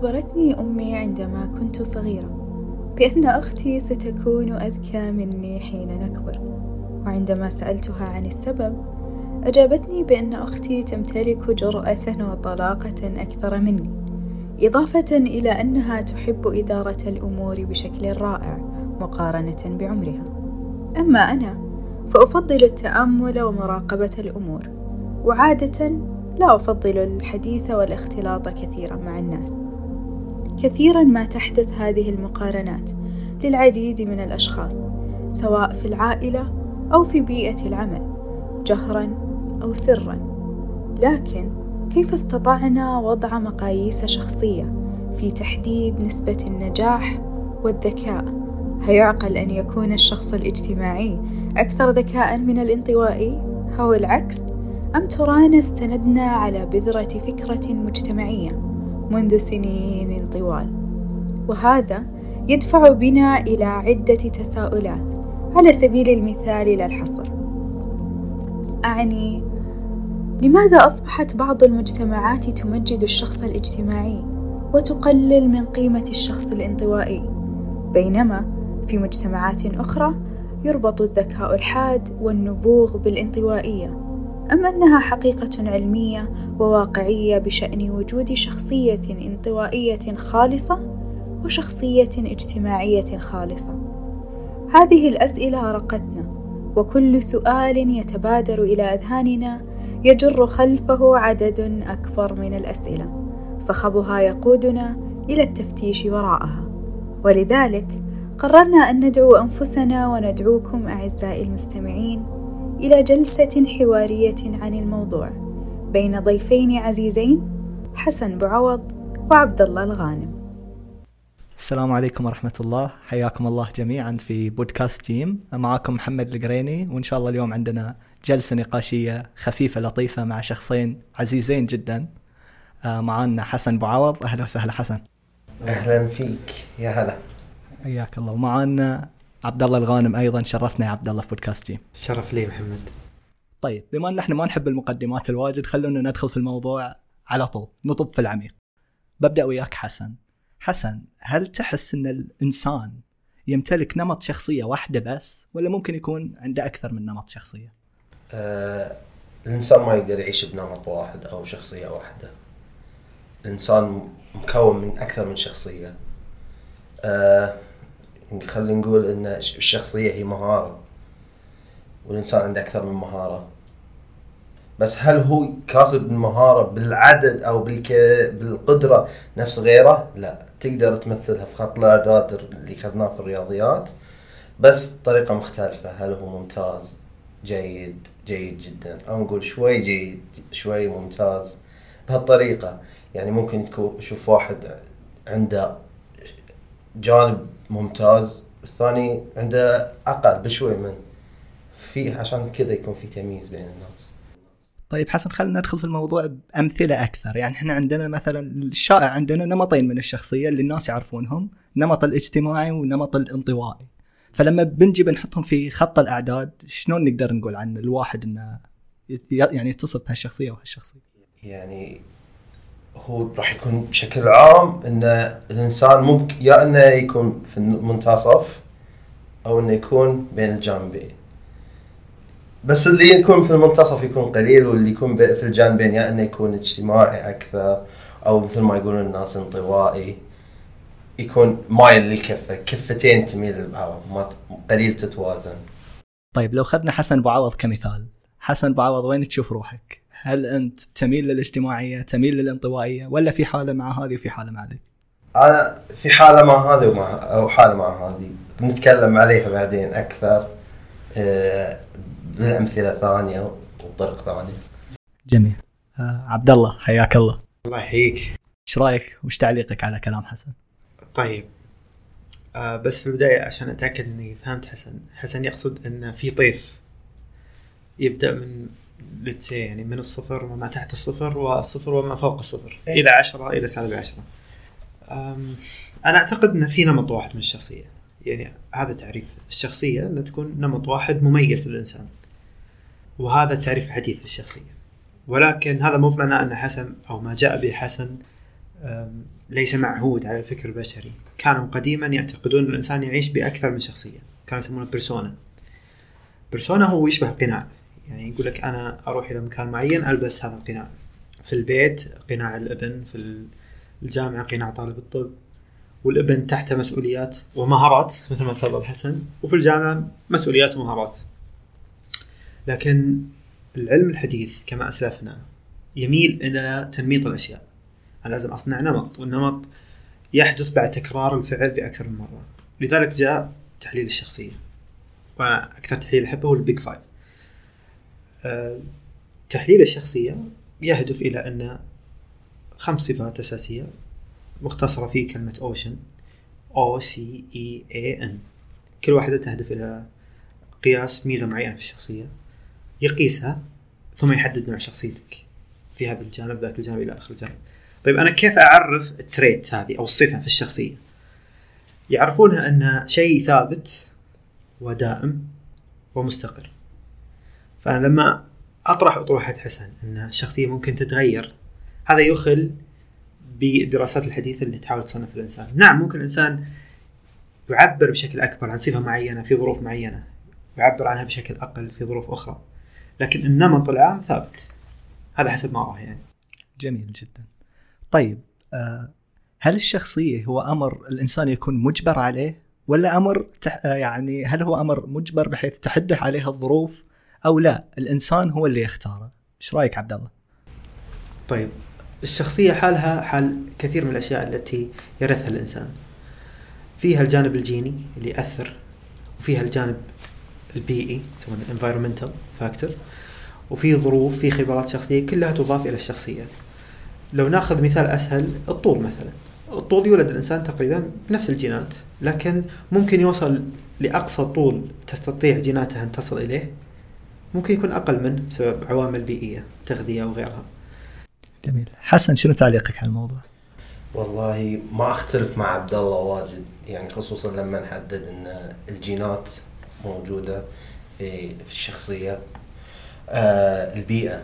أخبرتني أمي عندما كنت صغيرة بأن أختي ستكون أذكى مني حين نكبر وعندما سألتها عن السبب أجابتني بأن أختي تمتلك جرأة وطلاقة أكثر مني إضافة إلى أنها تحب إدارة الأمور بشكل رائع مقارنة بعمرها. أما أنا فأفضل التأمل ومراقبة الأمور وعادة لا أفضل الحديث والاختلاط كثيرا مع الناس. كثيرا ما تحدث هذه المقارنات للعديد من الأشخاص سواء في العائلة أو في بيئة العمل جهرا أو سرا لكن كيف استطعنا وضع مقاييس شخصية في تحديد نسبة النجاح والذكاء؟ هيعقل أن يكون الشخص الاجتماعي أكثر ذكاء من الانطوائي أو العكس؟ أم ترانا استندنا على بذرة فكرة مجتمعية منذ سنين طوال؟ وهذا يدفع بنا إلى عدة تساؤلات على سبيل المثال لا الحصر. أعني لماذا أصبحت بعض المجتمعات تمجد الشخص الاجتماعي وتقلل من قيمة الشخص الانطوائي؟ بينما في مجتمعات أخرى يربط الذكاء الحاد والنبوغ بالانطوائية. أم أنها حقيقة علمية وواقعية بشأن وجود شخصية انطوائية خالصة وشخصية اجتماعية خالصة؟ هذه الأسئلة أرقتنا وكل سؤال يتبادر إلى أذهاننا يجر خلفه عدد أكبر من الأسئلة. صخبها يقودنا إلى التفتيش وراءها. ولذلك قررنا أن ندعو أنفسنا وندعوكم أعزائي المستمعين إلى جلسة حوارية عن الموضوع بين ضيفين عزيزين حسن بعوض وعبد الله الغانم. السلام عليكم ورحمة الله. حياكم الله جميعا في بودكاست جيم. معاكم محمد القريني وإن شاء الله اليوم عندنا جلسة نقاشية خفيفة لطيفة مع شخصين عزيزين جدا. آه، معانا حسن بعوض أهلا وسهلا حسن. أهلا فيك. يا هلا. حياك الله. ومعانا عبد الله الغانم أيضا. شرفنا يا عبد الله في بودكاست جيم شرف لي محمد. طيب بما إن إحنا ما نحب المقدمات الواجد خلونا ندخل في الموضوع على طول. نطب في العميق. ببدأ وياك حسن. حسن هل تحس إن الإنسان يمتلك نمط شخصية واحدة بس ولا ممكن يكون عنده أكثر من نمط شخصية؟ آه الإنسان ما يقدر يعيش بنمط واحد أو شخصية واحدة. الإنسان مكون من أكثر من شخصية. آه خلينا نقول إن الشخصية هي مهارة والإنسان عنده أكثر من مهارة. بس هل هو كاسب المهارة بالعدد أو بالك... بالقدرة نفس غيره؟ لا. تقدر تمثلها في خط الاعداد اللي أخذناه في الرياضيات بس بطريقه مختلفة. هل هو ممتاز؟ جيد. جيد جدا. أو نقول شوي جيد شوي ممتاز بهالطريقة. يعني ممكن تشوف واحد عنده جانب ممتاز. الثاني عنده أقل بشوي من في عشان كذا يكون في تمييز بين الناس. طيب حسن خلينا ندخل في الموضوع بأمثلة أكثر. يعني إحنا عندنا مثلا الشائع عندنا نمطين من الشخصية اللي الناس يعرفونهم نمط الاجتماعي ونمط الانطوائي. فلما بنجي بنحطهم في خط الأعداد شلون نقدر نقول عن الواحد إنه يعني يتصف بهالشخصية وهالشخصية؟ يعني هو راح يكون بشكل عام إن الإنسان ممكن يا إنه يكون في المنتصف أو إنه يكون بين الجانبين. بس اللي يكون في المنتصف يكون قليل واللي يكون في الجانبين يا إنه يكون اجتماعي أكثر أو مثل ما يقولون الناس انطوائي. يكون مايل للكفة كفتين تميل للبعض ما قليل تتوازن. طيب لو أخذنا حسن بعوض كمثال حسن بعوض وين تشوف روحك؟ هل أنت تميل للاجتماعية تميل للانطوائية ولا في حالة مع هذه وفي حالة مع هذه؟ أنا في حالة مع هذه ومع أو حالة مع هذه. بنتكلم عليها بعدين أكثر آه، بالامثله ثانية وبطرق ثانية. جميل. آه عبد الله حياك الله. الله يحييك. إيش رأيك؟ وش تعليقك على كلام حسن؟ طيب. آه بس في البداية عشان أتأكد إني فهمت حسن. حسن يقصد إن في طيف يبدأ من لتسي يعني من الصفر وما تحت الصفر والصفر وما فوق الصفر إيه. إلى عشرة إلى سالب عشرة. أم، أنا أعتقد إن في نمط واحد من الشخصية. يعني هذا تعريف الشخصية أن تكون نمط واحد مميز للإنسان. وهذا التعريف الحديث للشخصية. ولكن هذا مو بمعنى أن حسن أو ما جاء به حسن ليس معهود على الفكر البشري. كانوا قديما يعتقدون أن الإنسان يعيش بأكثر من شخصية. كانوا يسمونه بيرسونا بيرسونا هو يشبه قناع. يعني يقول لك أنا أروح إلى مكان معين ألبس هذا القناع في البيت قناع الابن في الجامعة قناع طالب الطب. والابن تحته مسؤوليات ومهارات مثل ما تفضل حسن. وفي الجامعة مسؤوليات ومهارات. لكن العلم الحديث كما أسلفنا يميل إلى تنميط الأشياء. أنا لازم أصنع نمط والنمط يحدث بعد تكرار الفعل بأكثر من مرة. لذلك جاء تحليل الشخصية. وأنا أكثر تحليل أحبه هو ال Big Five. تحليل الشخصية يهدف إلى أن خمس صفات أساسية مختصرة في كلمة OCEAN O C E A N كل واحدة تهدف إلى قياس ميزة معينة في الشخصية يقيسها ثم يحدد نوع شخصيتك في هذا الجانب ذاك الجانب إلى آخر الجانب. طيب أنا كيف أعرف التريت هذه أو الصفة في الشخصية؟ يعرفونها أنها شيء ثابت ودائم ومستقر. فأنا لما أطرح أطروحة حسن أن الشخصية ممكن تتغير هذا يخل بالدراسات الحديثة اللي تحاول تصنف الإنسان. نعم ممكن الإنسان يعبر بشكل أكبر عن صفة معينة في ظروف معينة يعبر عنها بشكل أقل في ظروف أخرى لكن النمط العام ثابت. هذا حسب ما أراه يعني. جميل جدا. طيب آه، هل الشخصية هو أمر الإنسان يكون مجبر عليه ولا تح... آه، يعني هل هو أمر مجبر بحيث تحده عليه الظروف أو لا الإنسان هو اللي يختاره. إيش رأيك عبد الله؟ طيب الشخصية حالها حال كثير من الأشياء التي يرثها الإنسان. فيها الجانب الجيني اللي يأثر وفيها الجانب البيئي يسمونه environmental factor وفي ظروف في خبرات شخصية كلها تضاف إلى الشخصية. لو ناخذ مثال أسهل الطول مثلا. الطول يولد الإنسان تقريبا بنفس الجينات لكن ممكن يوصل لأقصى طول تستطيع جيناته أن تصل إليه. ممكن يكون أقل منه بسبب عوامل بيئية تغذية وغيرها جميل. حسن شنو تعليقك على الموضوع؟ والله ما أختلف مع عبد الله واجد يعني خصوصا لما نحدد إن الجينات موجودة في في الشخصية آه البيئة.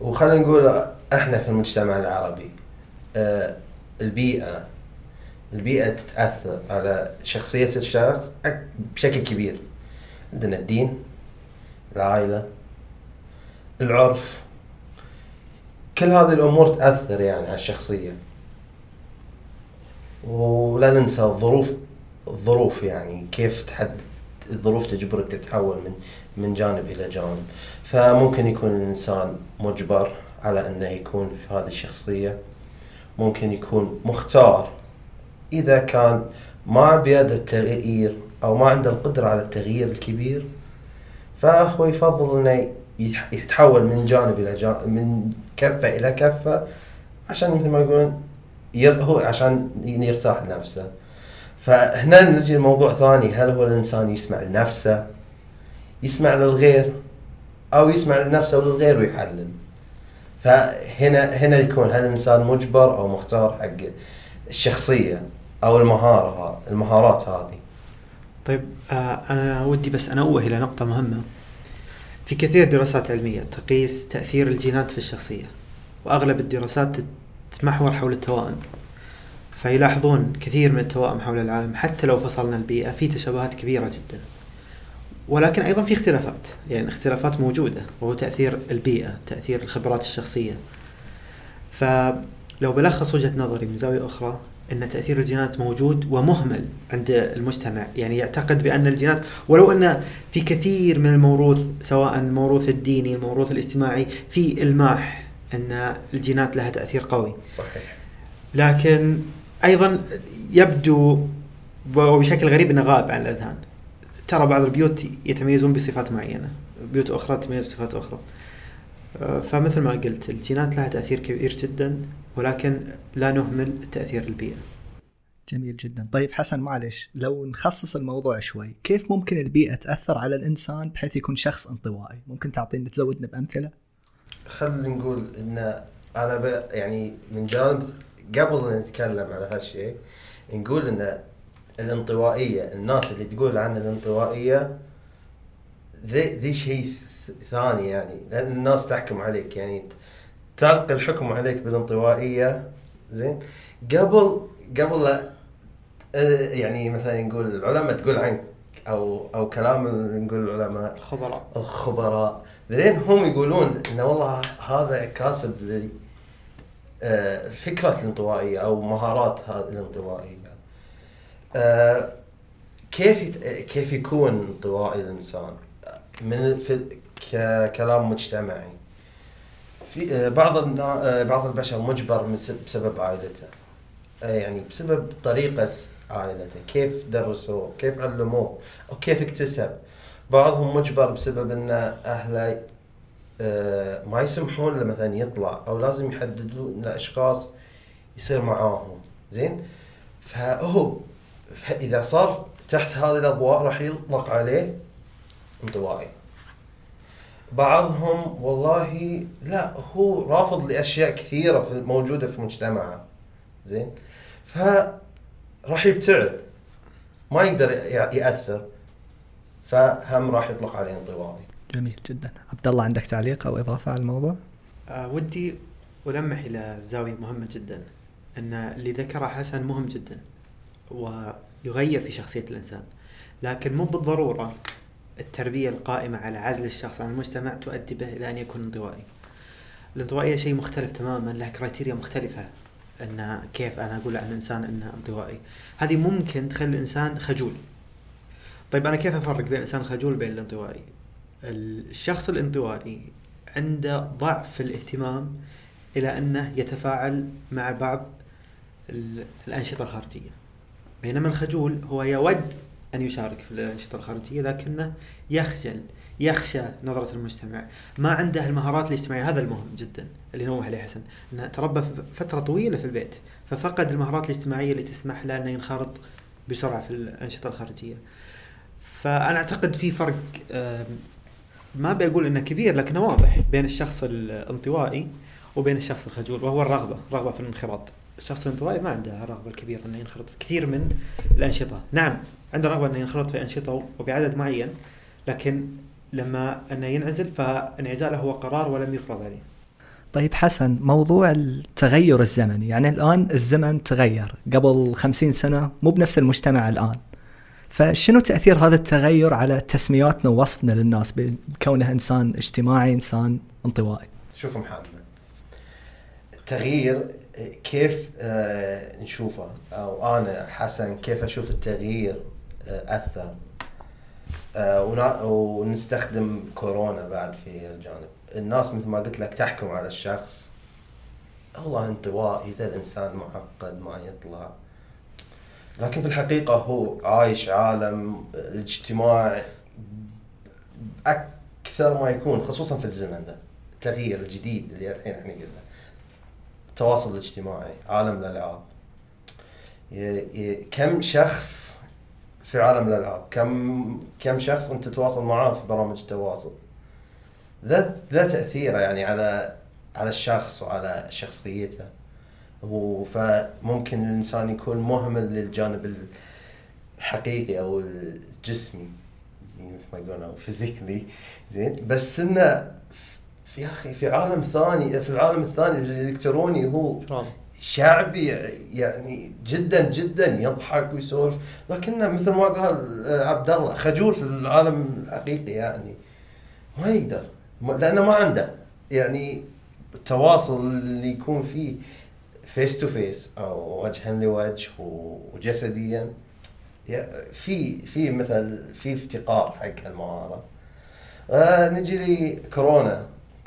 وخلينا نقول إحنا في المجتمع العربي آه البيئة البيئة تتأثر على شخصية الشخص بشكل كبير. عندنا الدين العائلة العرف كل هذه الأمور تأثر يعني على الشخصية. ولا ننسى الظروف الظروف يعني كيف تحد الظروف تجبرك تتحول من من جانب إلى جانب. فممكن يكون الإنسان مجبر على أنه يكون في هذه الشخصية. ممكن يكون مختار. إذا كان ما بيده التغيير أو ما عنده القدرة على التغيير الكبير فهو يفضل إنه يتحول من جانب إلى جانب من كفة إلى كفة عشان مثل ما يقولون هو عشان يرتاح لنفسه. فهنا نجي لموضوع ثاني هل هو الإنسان يسمع لنفسه يسمع للغير أو يسمع لنفسه وللغير ويحلل؟ فهنا هنا يكون هل الإنسان مجبر أو مختار حق الشخصية أو المهارة ها- المهارات هذه؟ طيب آه أنا ودي بس أنوه إلى نقطة مهمة. في كثير دراسات علمية تقيس تأثير الجينات في الشخصية وأغلب الدراسات تتمحور حول التوائم. فيلاحظون كثير من التوائم حول العالم حتى لو فصلنا البيئة في تشابهات كبيرة جدا. ولكن أيضا في اختلافات يعني اختلافات موجودة وهو تأثير البيئة تأثير الخبرات الشخصية. فلو بلخص وجهة نظري من زاوية أخرى أن تأثير الجينات موجود ومهمل عند المجتمع. يعني يعتقد بأن الجينات ولو أن في كثير من الموروث سواء الموروث الديني الموروث الاجتماعي في إلماح أن الجينات لها تأثير قوي. صحيح. لكن أيضا يبدو وبشكل غريب أنه غائب عن الأذهان. ترى بعض البيوت يتميزون بصفات معينة. بيوت أخرى تتميز بصفات أخرى. آه، فمثل ما قلت الجينات لها تأثير كبير جدا. ولكن لا نهمل تأثير البيئة. جميل جدا. طيب حسن معلش لو نخصص الموضوع شوي كيف ممكن البيئة تأثر على الإنسان بحيث يكون شخص انطوائي؟ ممكن تعطينا تزودنا بأمثلة؟ خلينا نقول إن أنا ب... يعني من جانب قبل أن نتكلم على هالشيء نقول إن الانطوائية الناس اللي تقول عن الانطوائية ذي ذي شيء ثاني يعني لأن الناس تحكم عليك. يعني تلقي الحكم عليك بالانطوائيه زين. قبل قبل لا آه، يعني مثلا نقول العلماء تقول عنك أو أو كلام نقول العلماء. الخبراء. الخبراء. لين هم يقولون انه والله هذا كاسب آه، الفكرة الانطوائية أو مهارات هذه الانطوائية. آه، كيف كيف يكون انطوائي الإنسان؟ من في ككلام مجتمعي. في آه، بعض آه، بعض البشر مجبر من سب- بسبب عائلته. آه، يعني بسبب طريقة عائلته كيف درسوه كيف علموه أو كيف اكتسب. بعضهم مجبر بسبب إن أهله ما يسمحون له مثلا يطلع أو لازم يحددون له أشخاص يصير معاهم. زين؟ فهو اذا صار تحت هذه الأضواء راح يطلق عليه انطوائي. بعضهم والله لا هو رافض لأشياء كثيرة في موجودة في مجتمعه. زين؟ فراح يبتعد. ما يقدر يأثر. فهم راح يطلق عليه انطوائي جميل جدا. عبد الله عندك تعليق أو إضافة على الموضوع؟ آه ودي ألمح إلى زاوية مهمة جدا. أن اللي ذكره حسن مهم جدا ويغير في شخصية الإنسان. لكن مو بالضرورة التربية القائمة على عزل الشخص عن المجتمع تؤدي به إلى أن يكون انطوائي. الانطوائية شيء مختلف تماما له كرايتيريا مختلفة أن كيف أنا أقول عن إنسان أنه انطوائي. هذه ممكن تخلي الإنسان خجول. طيب أنا كيف أفرق بين الإنسان الخجول وبين الانطوائي؟ الشخص الانطوائي عنده ضعف في الاهتمام إلى أنه يتفاعل مع بعض ال- الأنشطة الخارجية. بينما الخجول هو يود أن يشارك في الأنشطة الخارجية لكنه يخجل يخشى نظرة المجتمع. ما عنده المهارات الاجتماعية. هذا المهم جدا اللي نوه عليه حسن أنه تربى فترة طويلة في البيت ففقد المهارات الاجتماعية اللي تسمح له أنه ينخرط بسرعة في الأنشطة الخارجية. فأنا أعتقد في فرق ما بقول إنه كبير لكنه واضح بين الشخص الانطوائي وبين الشخص الخجول وهو الرغبة رغبة في الانخراط. الشخص الانطوائي ما عنده رغبه الكبيرة إنه ينخرط في كثير من الأنشطة. نعم. عنده رغبة انه ينخرط في أنشطة وبعدد معين لكن لما أنه ينعزل فانعزاله هو قرار ولم يفرض عليه. طيب حسن موضوع التغير الزمني يعني الآن الزمن تغير قبل خمسين سنة مو بنفس المجتمع الآن. فشنو تأثير هذا التغير على تسمياتنا ووصفنا للناس بكونه إنسان اجتماعي إنسان انطوائي؟ شوف محمد التغيير كيف آه، نشوفه؟ أو أنا حسن كيف أشوف التغيير؟ أثر. آه، ونستخدم كورونا بعد في الجانب. الناس مثل ما قلت لك تحكم على الشخص. والله انطوائي ذا الإنسان معقد ما يطلع. لكن في الحقيقة هو عايش عالم الاجتماع أكثر ما يكون خصوصا في الزمن ده. التغيير الجديد اللي الحين إحنا قلنا. التواصل الاجتماعي عالم الألعاب. كم شخص في عالم الألعاب. كم كم شخص أنت تتواصل معاه في برامج التواصل؟ ذا ذا تأثيره يعني على على الشخص وعلى شخصيته. فممكن الإنسان يكون مهمل للجانب الحقيقي أو الجسمي. زين مثل ما يقولون أو فيزيكلي. زين بس إنه في أخي في عالم ثاني في العالم الثاني الإلكتروني هو شعبي يعني جدا جدا يضحك ويسولف. لكنه مثل ما قال آه، عبد الله خجول في العالم الحقيقي يعني. ما يقدر. لأنه ما عنده. يعني التواصل اللي يكون فيه face to face أو وجها لوجه وجسديا يا- في في مثل في افتقار حق المهاره آه نجي لي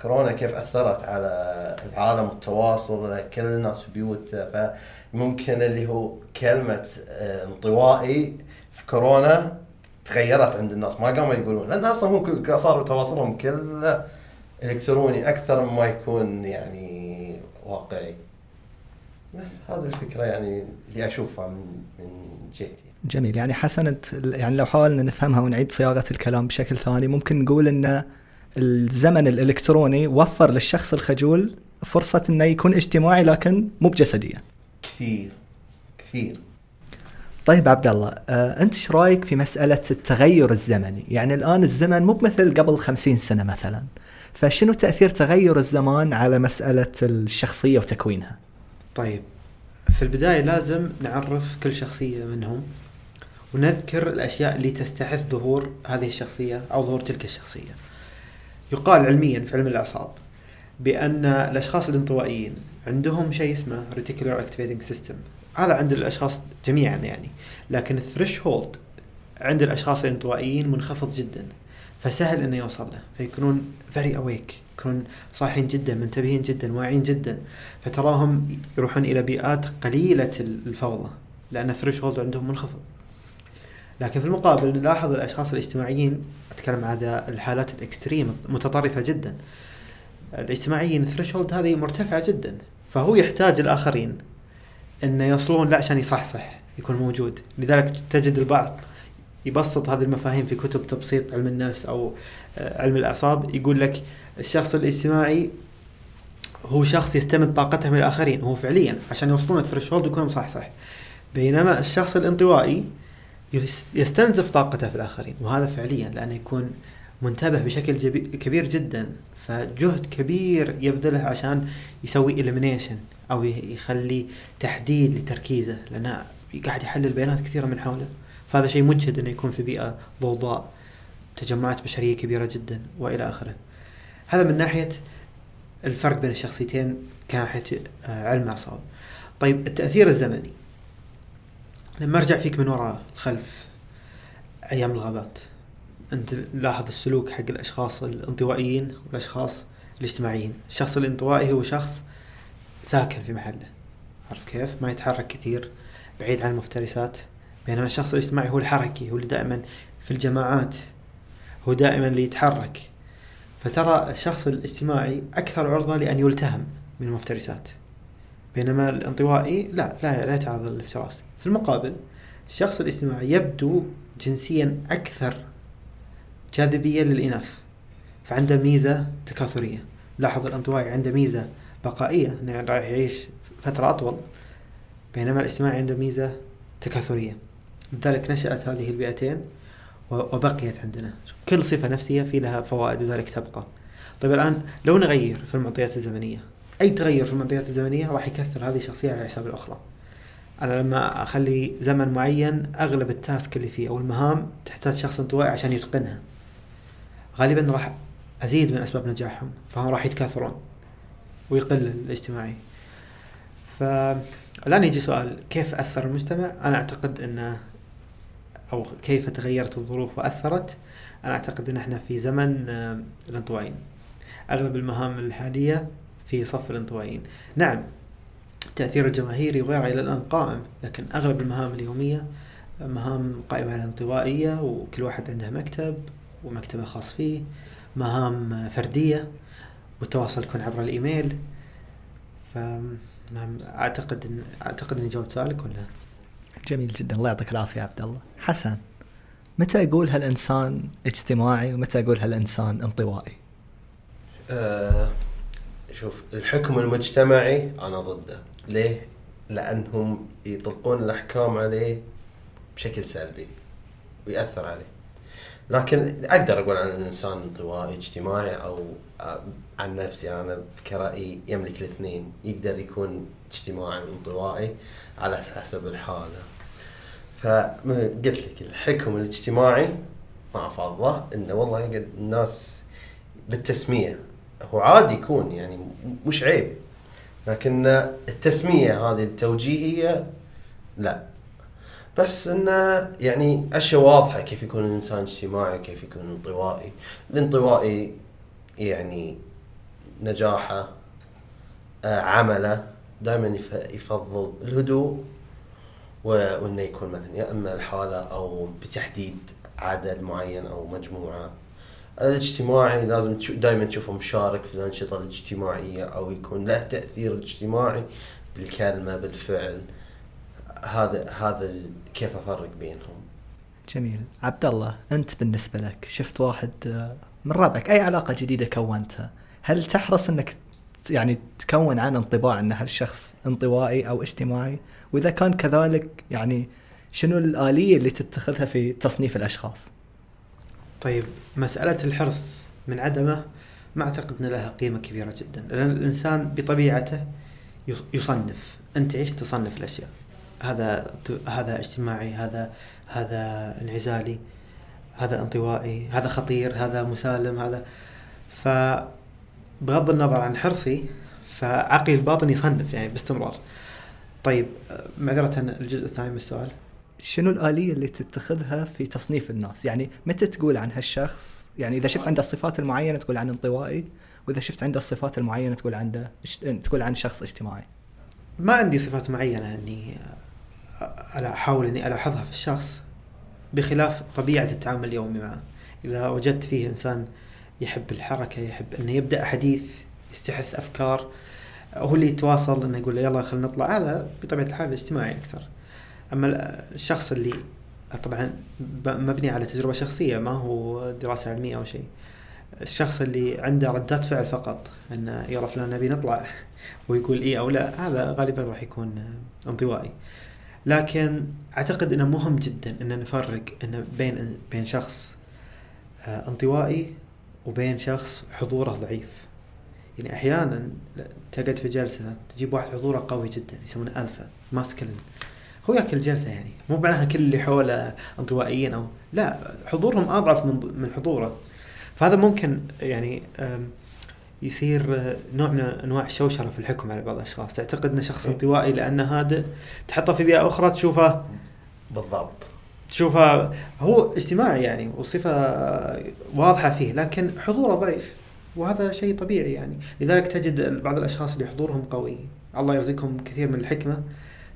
كورونا كيف أثرت على العالم والتواصل كل الناس في بيوتها فممكن اللي هو كلمة آه، انطوائي في كورونا تغيرت عند الناس. ما قاموا يقولون لأن أصلا هم صاروا تواصلهم كله إلكتروني أكثر مما يكون يعني واقعي. بس هذه الفكرة يعني اللي أشوفها من من جهتي. جميل. يعني حسن انت يعني لو حاولنا نفهمها ونعيد صياغة الكلام بشكل ثاني ممكن نقول إن الزمن الإلكتروني وفر للشخص الخجول فرصة إنه يكون اجتماعي لكن مو بجسديا. كثير كثير طيب عبد الله آه، أنت إيش رأيك في مسألة التغير الزمني؟ يعني الآن الزمن مو بمثل قبل خمسين سنة مثلا. فشنو تأثير تغير الزمان على مسألة الشخصية وتكوينها؟ طيب في البداية لازم نعرف كل شخصية منهم ونذكر الأشياء اللي تستحث ظهور هذه الشخصية أو ظهور تلك الشخصية يقال علميا في علم الأعصاب بأن الأشخاص الانطوائيين عندهم شيء اسمه reticular activating system. هذا عند الأشخاص جميعا يعني. لكن الثريش عند الأشخاص الانطوائيين منخفض جدا. فسهل إنه يوصل له. فيكونون very awake يكونون صاحيين جدا منتبهين جدا واعيين جدا. فتراهم يروحون إلى بيئات قليلة الفوضى لأن ال thresh عندهم منخفض. لكن في المقابل نلاحظ الأشخاص الاجتماعيين أتكلم عن الحالات ال extreme متطرفة جدا. الاجتماعيين ال threshold هذه مرتفعة جدا. فهو يحتاج الآخرين انه يوصلون له عشان يصحصح يكون موجود. لذلك تجد البعض يبسط هذه المفاهيم في كتب تبسيط علم النفس أو آه، علم الأعصاب. يقول لك الشخص الاجتماعي هو شخص يستمد طاقته من الاخرين هو فعليا عشان يوصلون الثريشولد يكون مصحصح. بينما الشخص الانطوائي يستنزف طاقته في الآخرين وهذا فعليا لأنه يكون منتبه بشكل كبير جدا فجهد كبير يبذله عشان يسوي اليمينيشن أو يخلي تحديد لتركيزه لأنه قاعد يحلل بيانات كثيرة من حوله فهذا شيء مجهد إنه يكون في بيئة ضوضاء تجمعات بشرية كبيرة جدا وإلى آخره. هذا من ناحية الفرق بين الشخصيتين كناحية آه، علم أعصاب. طيب التأثير الزمني لما أرجع فيك من وراء الخلف أيام الغابات أنت لاحظ السلوك حق الأشخاص الانطوائيين والأشخاص الاجتماعيين. الشخص الانطوائي هو شخص ساكن في محله. عارف كيف؟ ما يتحرك كثير بعيد عن المفترسات. بينما الشخص الاجتماعي هو الحركي هو اللي دائما في الجماعات هو دائما اللي يتحرك. فترى الشخص الاجتماعي أكثر عرضة لأن يلتهم من المفترسات. بينما الانطوائي لا لا لا يتعرض للافتراس. في المقابل الشخص الاجتماعي يبدو جنسيا أكثر جاذبية للإناث فعنده ميزة تكاثرية. لاحظ الانطوائي عنده ميزة بقائية إنه راح يعيش فترة أطول بينما الاجتماعي عنده ميزة تكاثرية. لذلك نشأت هذه البيئتين وبقيت عندنا. كل صفة نفسية في لها فوائد لذلك تبقى. طيب الآن لو نغير في المعطيات الزمنية أي تغير في المعطيات الزمنية راح يكثر هذه الشخصية على حساب الأخرى. أنا لما أخلي زمن معين أغلب التاسك اللي فيه أو المهام تحتاج شخص انطوائي عشان يتقنها. غالبا راح أزيد من أسباب نجاحهم فهم راح يتكاثرون ويقل الاجتماعي. فالآن يجي سؤال كيف أثر المجتمع أنا أعتقد أنه أو كيف تغيرت الظروف وأثرت؟ أنا أعتقد إن إحنا في زمن آه، الانطوائيين. أغلب المهام الحالية في صف الانطوائيين. نعم. التاثير الجماهيري وغيره إلى الآن قائم لكن أغلب المهام اليومية آه، مهام قائمة على الانطوائيه وكل واحد عنده مكتب ومكتبة خاص فيه مهام فردية والتواصل يكون عبر الإيميل. ف أعتقد ان أعتقد إني جاوبت سؤالك ولا؟ جميل جدا. الله يعطيك العافية عبد الله. حسن متى أقول هالإنسان اجتماعي ومتى أقول هالإنسان انطوائي؟ أه شوف الحكم المجتمعي أنا ضده. ليه؟ لأنهم يطلقون الأحكام عليه بشكل سلبي ويأثر عليه. لكن أقدر أقول عن الإنسان انطوائي اجتماعي أو آه، عن نفسي أنا كرأيي يملك الاثنين. يقدر يكون اجتماعي وانطوائي على حسب الحالة. فقلت لك الحكم الاجتماعي ما افضله إنه والله الناس بالتسمية هو عادي يكون يعني مش عيب. لكن التسمية هذه التوجيهية لا. بس انه يعني أشياء واضحة كيف يكون الإنسان اجتماعي كيف يكون انطوائي. الانطوائي يعني نجاحه آه، عمله دائما يفضل الهدوء وإنه يكون مثلا يا اما الحاله أو بتحديد عدد معين أو مجموعة. الاجتماعي لازم دائما تشوفه مشارك في الأنشطة الاجتماعية أو يكون له تأثير اجتماعي بالكلمة بالفعل. هذا هذا كيف أفرق بينهم. جميل. عبد الله أنت بالنسبة لك شفت واحد آه، من ربعك أي علاقة جديدة كونتها؟ هل تحرص إنك يعني تكون عن انطباع إن هالشخص انطوائي أو اجتماعي؟ وإذا كان كذلك يعني شنو الآلية اللي تتخذها في تصنيف الأشخاص؟ طيب مسألة الحرص من عدمه ما أعتقد إن لها قيمة كبيرة جدا لأن الإنسان بطبيعته يص- يصنف أنت إيش تصنف الأشياء؟ هذا هذا اجتماعي هذا هذا انعزالي هذا انطوائي هذا خطير هذا مسالم هذا. فبغض النظر عن حرصي فعقلي الباطن يصنف يعني باستمرار. طيب معذرة الجزء الثاني من السؤال. شنو الآلية اللي تتخذها في تصنيف الناس؟ يعني متى تقول عن هالشخص؟ يعني إذا شفت عنده الصفات المعينة تقول عن انطوائي وإذا شفت عنده الصفات المعينة تقول عنده تقول عن شخص اجتماعي. ما عندي صفات معينة إني أحاول إني ألاحظها في الشخص بخلاف طبيعة التعامل اليومي معه. إذا وجدت فيه إنسان يحب الحركة يحب إنه يبدأ حديث يستحث أفكار هو اللي يتواصل إنه يقول له يلا خلينا نطلع هذا بطبيعة الحال اجتماعي أكثر. أما ال- الشخص اللي طبعا مبني على تجربة شخصية ما هو دراسة علمية أو شيء. الشخص اللي عنده ردات فعل فقط انه يلا فلان نبي نطلع ويقول إيه أو لا هذا غالبا راح يكون انطوائي. لكن أعتقد إنه مهم جدا إن نفرق انه بين بين شخص آه، انطوائي وبين شخص حضوره ضعيف. يعني أحيانا تقعد في جلسة تجيب واحد حضوره قوي جدا يسمونه ألفا ماسكلين هو ياكل جلسة يعني. مو معناها كل اللي حوله انطوائيين أو لا حضورهم أضعف من من حضوره. فهذا ممكن يعني يصير آه، نوع من أنواع الشوشرة في الحكم على بعض الأشخاص. تعتقد انه شخص إيه. انطوائي لأنه هادئ تحطه في بيئة أخرى تشوفه بالضبط. تشوفه هو اجتماعي يعني وصفة واضحة فيه لكن حضوره ضعيف. وهذا شيء طبيعي يعني. لذلك تجد بعض الأشخاص اللي حضورهم قوي. الله يرزقهم كثير من الحكمة.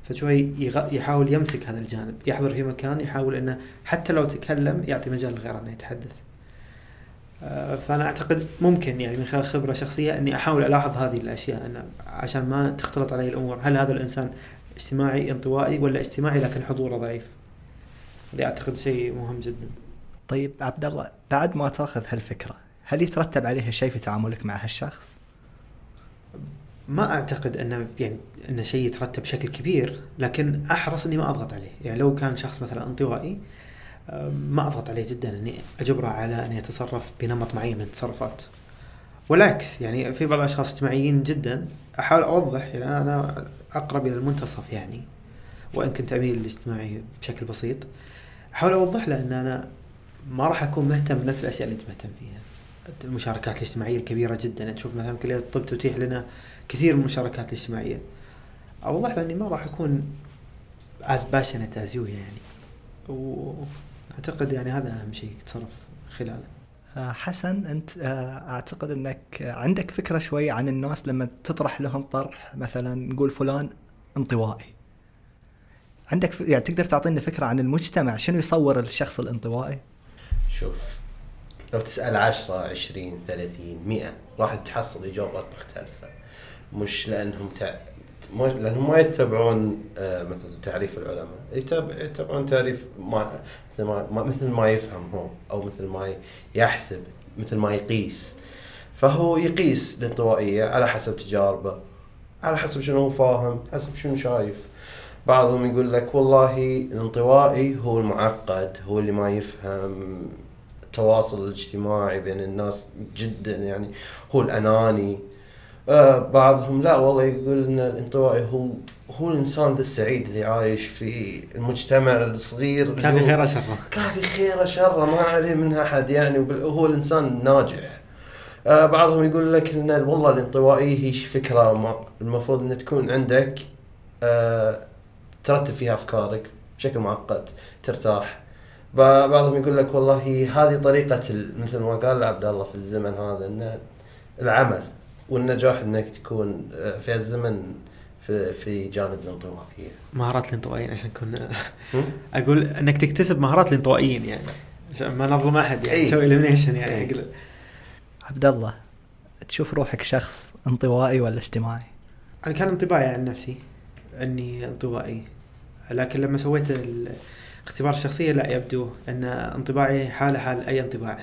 فشوي يحاول يمسك هذا الجانب يحضر في مكان يحاول إنه حتى لو تكلم يعطي مجال لغيره إنه يتحدث. آه، فأنا أعتقد ممكن يعني من خلال خبرة شخصية إني أحاول ألاحظ هذه الأشياء أنا عشان ما تختلط علي الأمور. هل هذا الإنسان اجتماعي انطوائي ولا اجتماعي لكن حضوره ضعيف؟ هذا أعتقد شيء مهم جدا. طيب عبد الله بعد ما تأخذ هالفكرة هل يترتب عليها شيء في تعاملك مع هالشخص؟ ما أعتقد انه يعني انه شيء يترتب بشكل كبير لكن أحرص إني ما أضغط عليه. يعني لو كان شخص مثلا انطوائي آه، ما أضغط عليه جدا. اني أجبره على أن يتصرف بنمط معين من التصرفات. والعكس يعني في بعض الأشخاص اجتماعيين جدا أحاول أوضح يعني أنا أقرب إلى المنتصف يعني وإن كنت أميل للاجتماعي بشكل بسيط. أحاول أوضح له أن أنا ما راح أكون مهتم بنفس الأشياء اللي أنت مهتم فيها. المشاركات الاجتماعية الكبيرة جدا. نشوف مثلا كليه الطب تتيح لنا كثير من المشاركات الاجتماعية. اوضح له إني ما راح أكون as passionate as you يعني. واعتقد يعني هذا أهم شيء تصرف خلاله. آه، حسن أنت آه، أعتقد إنك عندك فكرة شوي عن الناس لما تطرح لهم طرح مثلا نقول فلان انطوائي. عندك ف... يعني تقدر تعطينا فكرة عن المجتمع شنو يصور الشخص الانطوائي؟ شوف لو تسأل 10 20 30 100 راح تحصل إجابات مختلفة. مش لأنهم تع... مو لأنهم ما يتبعون آه، مثل تعريف العلماء. يتبع... يتبعون تعريف ما... مثل ما... مثل ما يفهم هو أو مثل ما يحسب مثل ما يقيس. فهو يقيس الانطوائية على حسب تجاربه على حسب شنو هو فاهم حسب شنو شايف. بعضهم يقول لك والله الانطوائي هو المعقد هو اللي ما يفهم التواصل الاجتماعي بين الناس جدا يعني هو الأناني. بعضهم لا والله يقول إن الانطوائي هو هو الإنسان ذا السعيد اللي عايش في المجتمع الصغير كافي هو- خير شره كافي خيره شره ما عليه منها أحد يعني وهو الإنسان الناجح آه بعضهم يقول لك إن والله الانطوائي هي فكرة المفروض ان تكون عندك آه ترتب فيها أفكارك بشكل معقد ترتاح. بعضهم يقول لك والله هذه طريقة مثل ما قال عبد الله في الزمن هذا ان العمل. والنجاح إنك تكون آه، في الزمن في في جانب الانطوائية مهارات الانطوائيين عشان كنا؟ أقول إنك تكتسب مهارات الانطوائيين يعني عشان ما نظلم أحد يعني. تسوي elimination يعني. حق عبد الله تشوف روحك شخص انطوائي ولا اجتماعي؟ أنا كان انطباعي عن نفسي إني انطوائي لكن لما سويت الاختبار الشخصية لا يبدو أن انطباعي حاله حال أي انطباع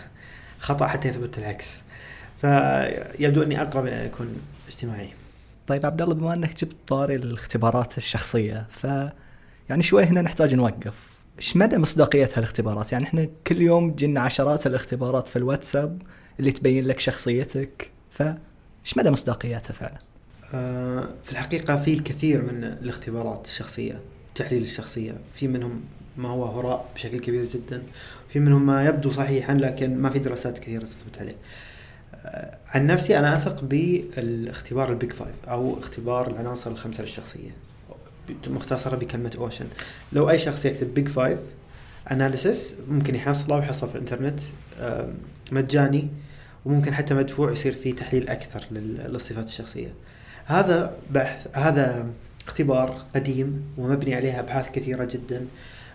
خطأ حتى يثبت العكس فيبدو أني أقرب إلى أن أكون اجتماعي طيب عبد الله بما أنك جبت طاري الاختبارات الشخصية ف يعني شوي هنا نحتاج نوقف إيش مدى مصداقيه هالاختبارات؟ يعني إحنا كل يوم تجينا عشرات الاختبارات في الواتساب اللي تبين لك شخصيتك ف إيش مدى مصداقيتها فعلا؟ آه، في الحقيقة في الكثير من الاختبارات الشخصية تحليل الشخصية في منهم ما هو هراء بشكل كبير جدا في منهم ما يبدو صحيحا لكن ما في دراسات كثيرة تثبت عليه عن نفسي أنا أثق بالاختبار ال Big Five أو اختبار العناصر الخمسة للشخصية. مختصرة بكلمة OCEAN. لو أي شخص يكتب Big Five analysis ممكن يحصله ويحصله في الإنترنت مجاني وممكن حتى مدفوع يصير فيه تحليل أكثر للصفات الشخصية. هذا بحث هذا اختبار قديم ومبني عليه أبحاث كثيرة جدا.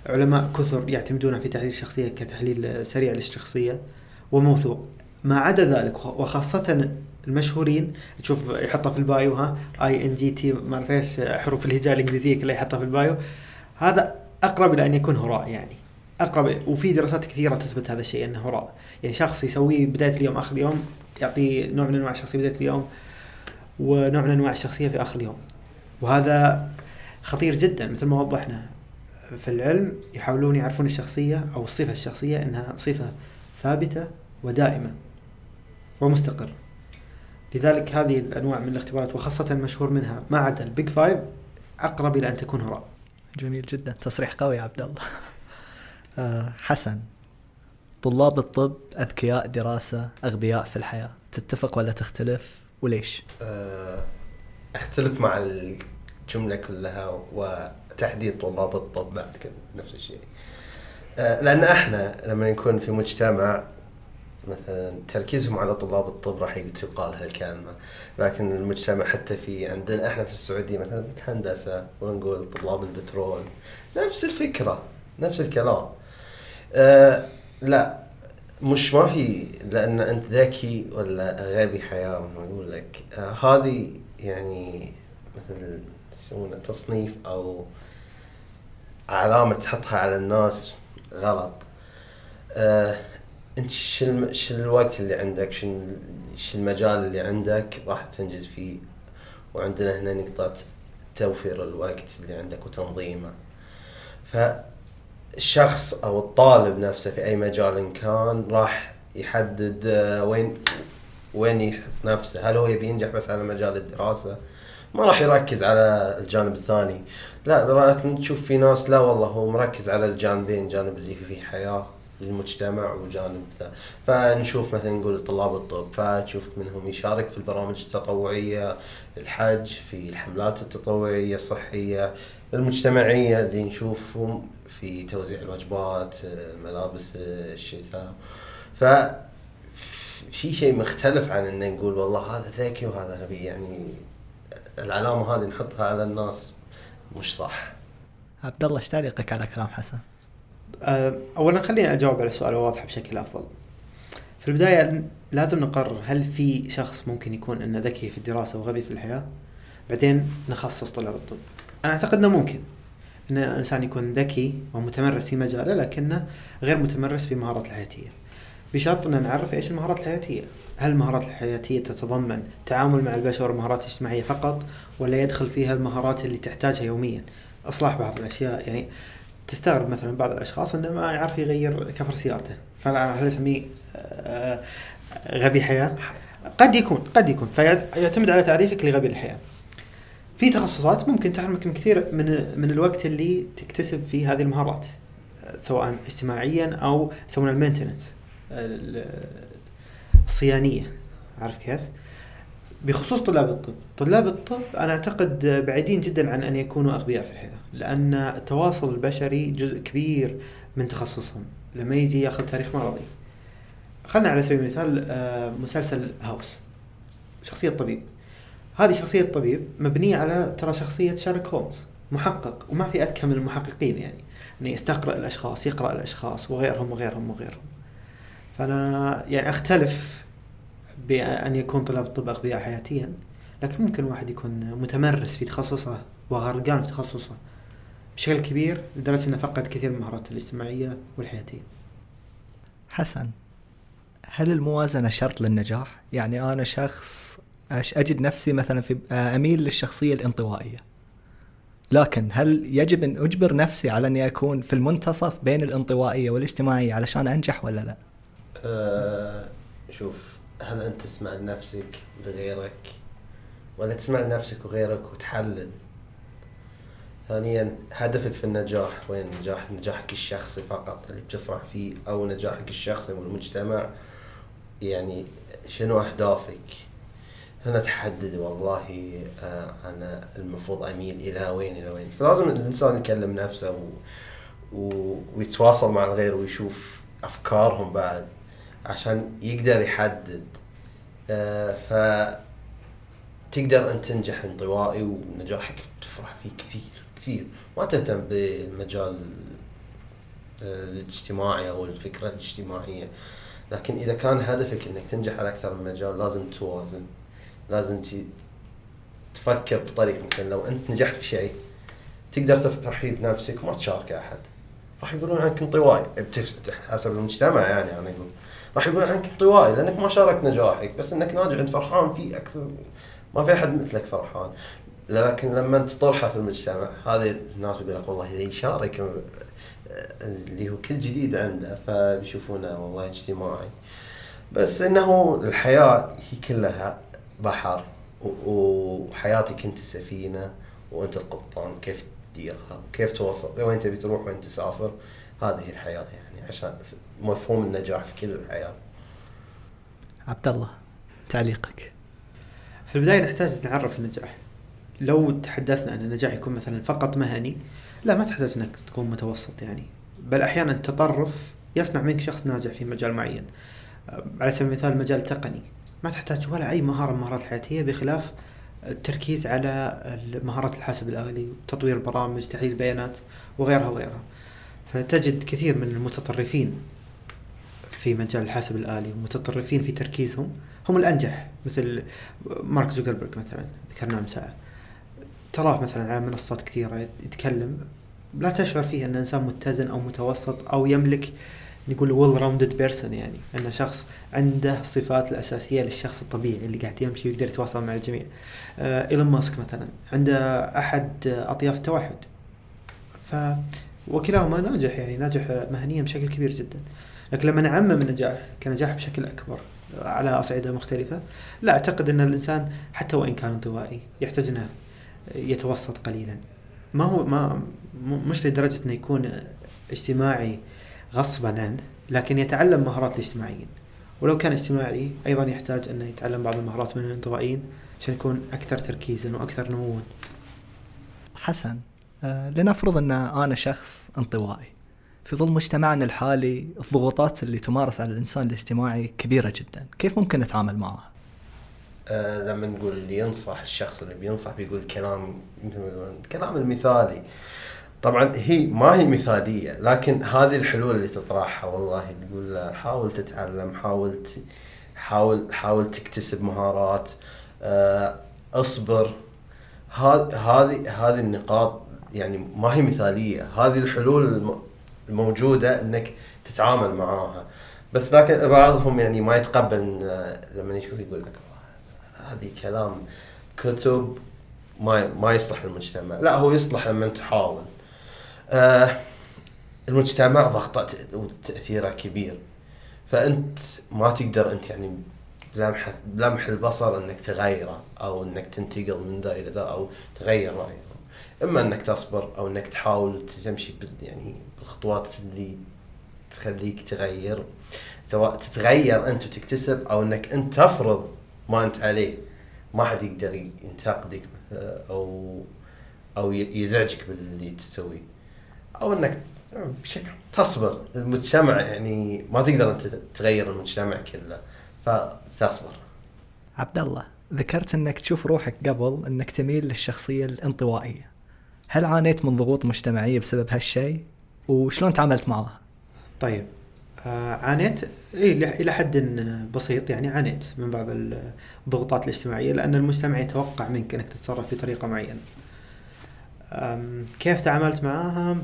علماء كثر يعتمدون في تحليل الشخصية كتحليل سريع للشخصية وموثوق. ما عدا ذلك وخاصة المشهورين تشوف يحطها في ال bio ها I N G T ما أعرف إيش حروف الهجاء الإنجليزية كلها يحطها في ال bio. هذا أقرب إلى أن يكون هراء يعني. أقرب وفي دراسات كثيرة تثبت هذا الشيء إنه هراء. يعني شخص يسويه بداية اليوم آخر اليوم يعطي نوع من أنواع الشخصية بداية اليوم ونوع من أنواع الشخصية في آخر اليوم. وهذا خطير جدا مثل ما وضحنا. في العلم يحاولون يعرفون الشخصية أو الصفة الشخصية إنها صفة ثابتة ودائمة. ومستقر. لذلك هذه الأنواع من الاختبارات وخاصة المشهور منها ما عدا ال Big Five أقرب إلى أن تكون هراء. جميل جدا. تصريح قوي يا عبد الله. آه. حسن طلاب الطب أذكياء دراسة أغبياء في الحياة تتفق ولا تختلف؟ وليش؟ آه، أختلف مع الجملة كلها وتحديد طلاب الطب بعد نفس الشيء. آه، لأن إحنا لما نكون في مجتمع مثلا تركيزهم على طلاب الطب راح تقال هالكلمة. لكن المجتمع حتى في عندنا إحنا في السعودية مثلا الهندسة ونقول طلاب البترول نفس الفكرة نفس الكلام. أه لا مش ما في لأن أنت ذكي ولا غبي حياة أقول لك. أه هذه يعني مثل يسمونه تصنيف أو علامة تحطها على الناس غلط. أه أنت شو الوقت اللي عندك؟ شو شو المجال اللي عندك راح تنجز فيه؟ وعندنا هنا نقطة توفير الوقت اللي عندك وتنظيمه. فالشخص أو الطالب نفسه في أي مجال كان راح يحدد آه، وين وين يحط نفسه. هل هو يبي ينجح بس على مجال الدراسة؟ ما راح يركز على الجانب الثاني. لا لكن تشوف في ناس لا والله هو مركز على الجانبين الجانب اللي فيه حياة. للمجتمع وجانب ذا. فنشوف مثلا نقول طلاب الطب فتشوف منهم يشارك في البرامج التطوعية الحج في الحملات التطوعية الصحية المجتمعية اللي نشوفهم في توزيع الوجبات ملابس الشتاء. ف في شيء مختلف عن ان نقول والله هذا ذكي وهذا غبي يعني العلامة هذه نحطها على الناس مش صح. عبد الله إيش تعليقك على كلام حسن؟ آه، اولا خليني أجاوب على السؤال واضح بشكل أفضل. في البداية لازم نقرر هل في شخص ممكن يكون إنه ذكي في الدراسة وغبي في الحياة؟ بعدين نخصص طلاب الطب. أنا أعتقد إنه ممكن إن الإنسان يكون ذكي ومتمرس في مجاله لكنه غير متمرس في مهارات الحياتية. بشرط ان نعرف إيش المهارات الحياتية. هل المهارات الحياتية تتضمن تعامل مع البشر ومهارات اجتماعية فقط ولا يدخل فيها المهارات اللي تحتاجها يوميا؟ أصلاح بعض الأشياء يعني تستغرب مثلا بعض الأشخاص إنه ما يعرف يغير كفر سيارته فأنا هل أسميه آه، غبي حياة؟ قد يكون قد يكون فيعتمد على تعريفك لغبي الحياة. في تخصصات ممكن تحرمك من كثير من من الوقت اللي تكتسب فيه هذه المهارات سواء اجتماعيا أو يسمونها المينتننس الصيانية عارف كيف؟ بخصوص طلاب الطب، طلاب الطب أنا أعتقد بعيدين جدا عن أن يكونوا أغبياء في الحياة. لأن التواصل البشري جزء كبير من تخصصهم. لما يجي ياخذ تاريخ مرضي. خلنا على سبيل المثال آه، مسلسل هاوس. شخصية طبيب. هذه شخصية طبيب مبنية على ترى شخصية شارك هولمز. محقق. وما في أذكى من المحققين يعني. إنه يستقرأ الأشخاص يقرأ الأشخاص وغيرهم وغيرهم وغيرهم. فأنا يعني أختلف بأن يكون طلاب الطب أغبياء حياتيا. لكن ممكن واحد يكون متمرس في تخصصه وغرقان في تخصصه. بشكل كبير لدرجة أنه فقد كثير من المهارات الاجتماعية والحياتية حسن هل الموازنة شرط للنجاح؟ يعني أنا شخص أجد نفسي مثلا في أميل للشخصية الانطوائية لكن هل يجب أن أجبر نفسي على أني أكون في المنتصف بين الانطوائية والاجتماعية علشان أنجح ولا لا؟ أه شوف هل أنت تسمع لنفسك لغيرك ولا تسمع لنفسك وغيرك وتحلل ثانيا هدفك في النجاح وين؟ نجاح نجاحك الشخصي فقط اللي بتفرح فيه أو نجاحك الشخصي والمجتمع يعني شنو أهدافك؟ هنا تحدد والله آه أنا المفروض أميل إلى وين إلى وين؟ فلازم الإنسان يكلم نفسه و... و... ويتواصل مع الغير ويشوف أفكارهم بعد عشان يقدر يحدد. آه ف تقدر انت تنجح انطوائي ونجاحك تفرح فيه كثير. كثير. ما تهتم بالمجال آه، الاجتماعي أو الفكرة الاجتماعية. لكن إذا كان هدفك إنك تنجح على أكثر من مجال لازم توازن. لازم تفكر بطريقة مثلا. لو أنت نجحت في شيء تقدر تفرح فيه بنفسك وما تشاركه أحد. راح يقولون عنك انطوائي حسب المجتمع يعني أنا أقول. راح يقولون عنك انطوائي لأنك ما شاركت نجاحك. بس إنك ناجح أنت فرحان فيه أكثر ما في أحد مثلك فرحان. لكن لما انت تطرحه في المجتمع هذه الناس بيقول لك والله إذا يشارك اللي هو كل جديد عنده فبيشوفونه والله اجتماعي. بس إنه الحياة هي كلها بحر وحياتك انت السفينه وأنت القبطان كيف تديرها وكيف توصل وين تبي تروح وين تسافر. هذه الحياة يعني عشان مفهوم النجاح في كل الحياة. عبد الله تعليقك. في البداية نحتاج نعرف النجاح. لو تحدثنا ان النجاح يكون مثلا فقط مهني لا ما تحتاج إنك تكون متوسط يعني. بل أحيانا التطرف يصنع منك شخص ناجح في مجال معين. على سبيل المثال مجال تقني. ما تحتاج ولا أي مهارة من المهارات الحياتيه بخلاف التركيز على مهارات الحاسب الآلي تطوير البرامج تحليل البيانات وغيرها وغيرها. فتجد كثير من المتطرفين في مجال الحاسب الآلي ومتطرفين في تركيزهم هم الأنجح مثل مارك زوكربيرج مثلا ذكرناه من ساعه تراه مثلا على منصات كثيرة يتكلم لا تشعر فيه أنه إنسان متزن أو متوسط أو يملك نقول well rounded person يعني أنه شخص عنده الصفات الأساسية للشخص الطبيعي اللي قاعد يمشي ويقدر يتواصل مع الجميع. آه إيلون ماسك مثلا عنده أحد أطياف التوحد ف وكلاهما ناجح يعني ناجح مهنيا بشكل كبير جدا. لكن لما نعمم النجاح كنجاح بشكل أكبر على أصعدة مختلفة لا أعتقد أن الإنسان حتى وإن كان انطوائي يحتاج أنه يتوسط قليلا. ما هو ما مش لدرجة إنه يكون اجتماعي غصبا عنه لكن يتعلم مهارات الاجتماعيين. ولو كان اجتماعي أيضا يحتاج إنه يتعلم بعض المهارات من الانطوائيين عشان يكون أكثر تركيزا وأكثر نموا. حسن آه لنفرض إن أنا شخص انطوائي. في ظل مجتمعنا الحالي الضغوطات اللي تمارس على الإنسان الاجتماعي كبيرة جدا. كيف ممكن نتعامل معها؟ آه لما نقول اللي ينصح الشخص اللي بينصح بيقول كلام مثل ما يقولون الكلام المثالي. طبعا هي ما هي مثالية لكن هذه الحلول اللي تطرحها والله تقول له حاول تتعلم حاول حاول حاول تكتسب مهارات آه اصبر. هذه هذه النقاط يعني ما هي مثالية. هذه الحلول الموجودة إنك تتعامل معاها. بس لكن بعضهم يعني ما يتقبل آه، لما يشوف يقول لك. هذه كلام كتب ما ما يصلح المجتمع لا هو يصلح لما تحاول. آه المجتمع ضغطة وتأثيره كبير. فأنت ما تقدر أنت يعني بلمح بلمح البصر إنك تغيره أو إنك تنتقل من ذا إلى ذا أو تغير رايهم إما إنك تصبر أو إنك تحاول تمشي يعني بالخطوات اللي تخليك تغير سواء تتغير أنت وتكتسب أو إنك أنت تفرض ما أنت عليه. ما حد يقدر ينتقدك أو أو يزعجك باللي تسويه. أو إنك بشكل تصبر. المجتمع يعني ما تقدر أنت تغير المجتمع كله. فتصبر عبد الله ذكرت إنك تشوف روحك قبل إنك تميل للشخصية الانطوائية. هل عانيت من ضغوط مجتمعية بسبب هالشيء؟ وشلون تعاملت معها؟ طيب. آه عانيت إيه إلى حد بسيط يعني عانيت من بعض الضغوطات الاجتماعية لأن المجتمع يتوقع منك إنك تتصرف بطريقة معينة. كيف تعاملت معاها؟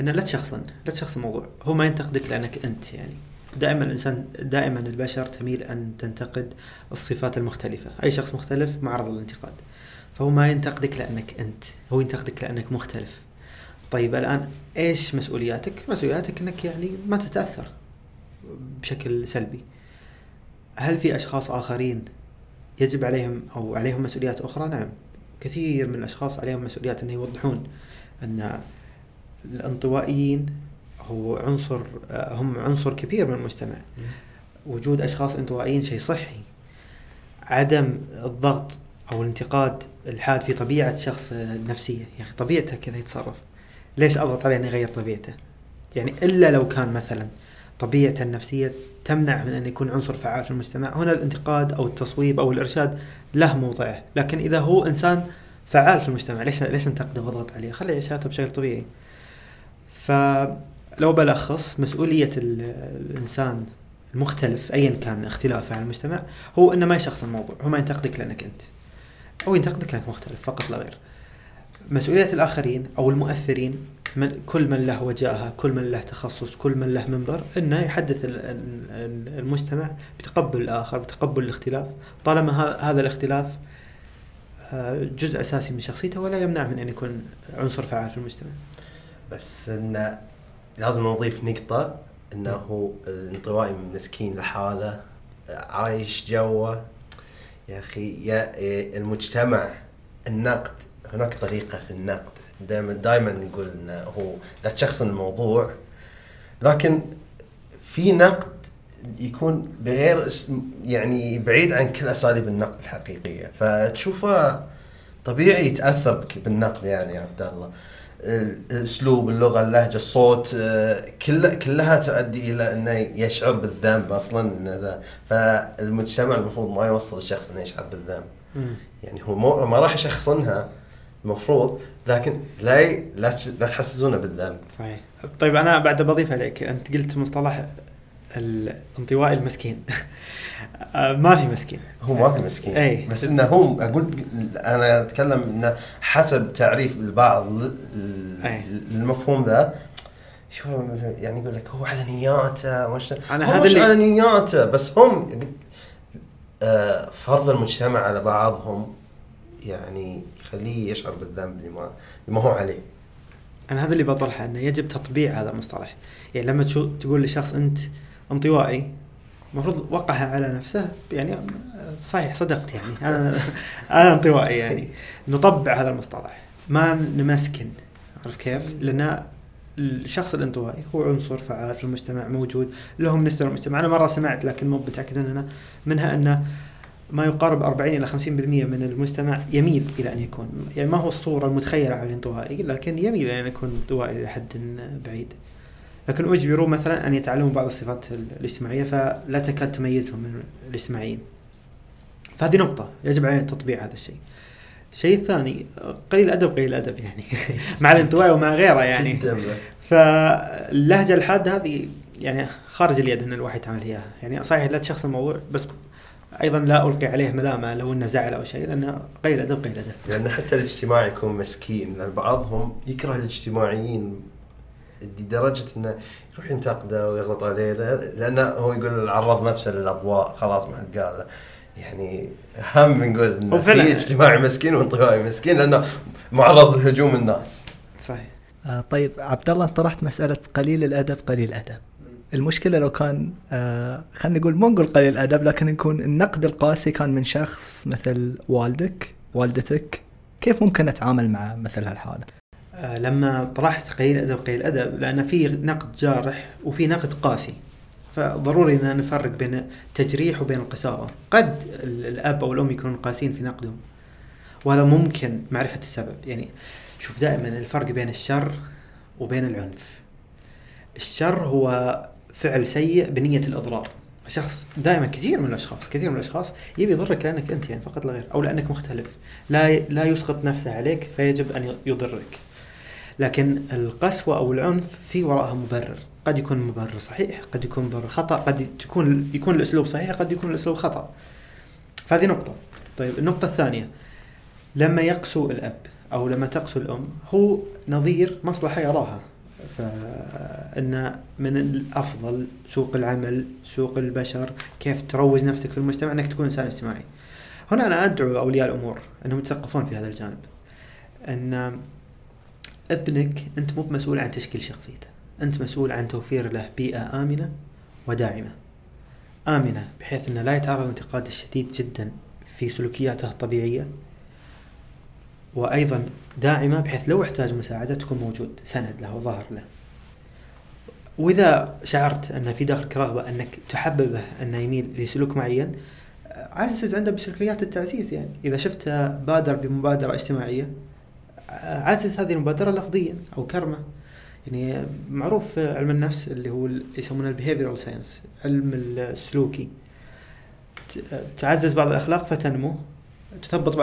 أن لا تشخصن لا تشخص الموضوع، هو ما ينتقدك لأنك أنت يعني. دائما الإنسان دائما البشر تميل أن تنتقد الصفات المختلفة، أي شخص مختلف معرض للانتقاد. فهو ما ينتقدك لأنك أنت، هو ينتقدك لأنك مختلف. طيب الآن إيش مسؤولياتك؟ مسؤولياتك إنك يعني ما تتأثر بشكل سلبي. هل في أشخاص آخرين يجب عليهم أو عليهم مسؤوليات أخرى؟ نعم كثير من الأشخاص عليهم مسؤوليات ان يوضحون أن الانطوائيين هو عنصر هم عنصر كبير من المجتمع. وجود أشخاص انطوائيين شيء صحي. عدم الضغط أو الانتقاد الحاد في طبيعة شخص النفسيه يا أخي طبيعته كذا يتصرف. ليش أضغط عليه إنه يغير طبيعته؟ يعني إلا لو كان مثلا طبيعته النفسية تمنع من أن يكون عنصر فعال في المجتمع. هنا الانتقاد أو التصويب أو الإرشاد له موضعه لكن إذا هو إنسان فعال في المجتمع ليش ليش انتقده واضغط عليه. خليه يعيش حياته بشكل طبيعي. فلو بلخص مسؤولية ال- الإنسان المختلف ايا كان اختلافه عن المجتمع هو إنه ما يشخصن الموضوع هو ما ينتقدك لأنك أنت أو ينتقدك لأنك مختلف فقط لا غير. مسؤولية الآخرين أو المؤثرين من كل من له وجاهة كل من له تخصص كل من له منبر إنه يحدث ال- ال- المجتمع بتقبل الآخر بتقبل الاختلاف. طالما هذا الاختلاف آه، جزء أساسي من شخصيته ولا يمنعه من أن يكون عنصر فعال في المجتمع. بس انه لازم نضيف نقطة إنه الانطوائي مسكين لحاله عايش جوه. يا أخي يا المجتمع النقد هناك طريقة في النقد. دائما دائما نقول انه هو لا تشخصن الموضوع لكن في نقد يكون بغير يعني بعيد عن كل أساليب النقد الحقيقية. فتشوفه طبيعي يتأثر بالنقد يعني يا عبد الله. الأسلوب اللغة اللهجة الصوت كل كلها تؤدي إلى إنه يشعر بالذنب أصلا ذا فالمجتمع المفروض ما يوصل الشخص إنه يشعر بالذنب. يعني هو ما راح يشخصنها المفروض لكن لا ي... لا لا تحسسونه بالذنب. صحيح. طيب أنا بعد بضيف عليك أنت قلت مصطلح الانطوائي المسكين. ما في مسكين. هو ما في مسكين. أي. بس إنه هو أقول أنا أتكلم إنه حسب تعريف البعض. المفهوم ذا شو مثلا يعني يقول لك هو على نياته وش هو هذا اللي- على نياته بس هم آه، فرض المجتمع على بعضهم يعني يخليه يشعر بالذنب اللي ما اللي ما هو عليه. أنا هذا اللي بطرحه إنه يجب تطبيع هذا المصطلح. يعني لما تشو تقول لشخص أنت انطوائي المفروض وقعها على نفسه يعني صحيح صدقت يعني. أنا أنا انطوائي يعني. نطبع هذا المصطلح. ما نمسكن. عارف كيف؟ لأن الشخص الانطوائي هو عنصر فعال في المجتمع موجود. لهم نسبة المجتمع أنا مرة سمعت لكن مو متأكد منها انه ما يقارب 40 إلى 50% من المجتمع يميل إلى أن يكون. يعني ما هو الصورة المتخيلة عن الانطوائي لكن يميل إلى أن يكون انطوائي لحد بعيد. لكن أجبروا مثلا أن يتعلموا بعض الصفات الاجتماعية فلا تكاد تميزهم من الاجتماعيين. فهذه نقطة يجب علينا تطبيع هذا الشيء. الشيء الثاني قليل ادب قليل ادب يعني. مع الانطوائي ومع غيره يعني. فاللهجة الحادة هذه يعني خارج اليد أن الواحد يتعامل فيها. يعني صحيح لا تشخص الموضوع بس أيضا لا ألقي عليه ملامة لو إنه زعل أو شيء لأنه قليل أدب قليل أدب لأن حتى الاجتماعي يكون مسكين لأن بعضهم يكره الاجتماعيين لدرجة إنه يروح ينتقده ويغلط عليه لأنه هو يقول عرض نفسه للأضواء خلاص ما حد قال له. يعني هم نقول إنه. في اجتماعي مسكين وانطوائي مسكين لأنه معرض لهجوم الناس صحيح آه طيب عبد الله انت طرحت مسألة قليل الأدب قليل الأدب المشكلة لو كان آه خلينا نقول مو نقول قليل الأدب لكن يكون النقد القاسي كان من شخص مثل والدك والدتك. كيف ممكن نتعامل مع مثل هالحالة؟ آه، لما طرحت قليل ادب قليل ادب لأن في نقد جارح وفي نقد قاسي. فضروري ان نفرق بين التجريح وبين القساوة. قد ال- الأب أو الأم يكونون قاسيين في نقدهم. وهذا ممكن معرفة السبب. يعني شوف دائما الفرق بين الشر وبين العنف. الشر هو فعل سيء بنية الأضرار. شخص دائما كثير من الأشخاص كثير من الأشخاص يبي يضرك لانك أنت يعني فقط لا غير أو لأنك مختلف. لا لا يسقط نفسه عليك فيجب أن يضرك. لكن القسوة أو العنف في وراءها مبرر. قد يكون مبرر صحيح قد يكون مبرر خطأ قد تكون يكون الأسلوب صحيح قد يكون الأسلوب خطأ. فهذه نقطة. طيب النقطة الثانية. لما يقسو الأب أو لما تقسو الأم هو نظير مصلحة يراها. فإن من الأفضل سوق العمل سوق البشر كيف تروج نفسك في المجتمع أنك تكون إنسان اجتماعي. هنا أنا أدعو أولياء الأمور أنهم يتثقفون في هذا الجانب. أن ابنك أنت مو مسؤول عن تشكيل شخصيته أنت مسؤول عن توفير له بيئة آمنة وداعمة. آمنة بحيث إنه لا يتعرض للانتقاد الشديد جدا في سلوكياته الطبيعية. وأيضا داعمة بحيث لو احتاج مساعدة تكون موجود. سند له وظهر له. وإذا شعرت أن في داخلك رغبه أنك تحببه انه يميل لسلوك معين عزز عنده بسلوكيات التعزيز يعني. إذا شفته بادر بمبادرة اجتماعية عزز هذه المبادرة لفظيا أو كرمه. يعني معروف علم النفس اللي هو يسمونه ال behavioral science علم السلوكي. تعزز بعض الأخلاق فتنمو. تثبط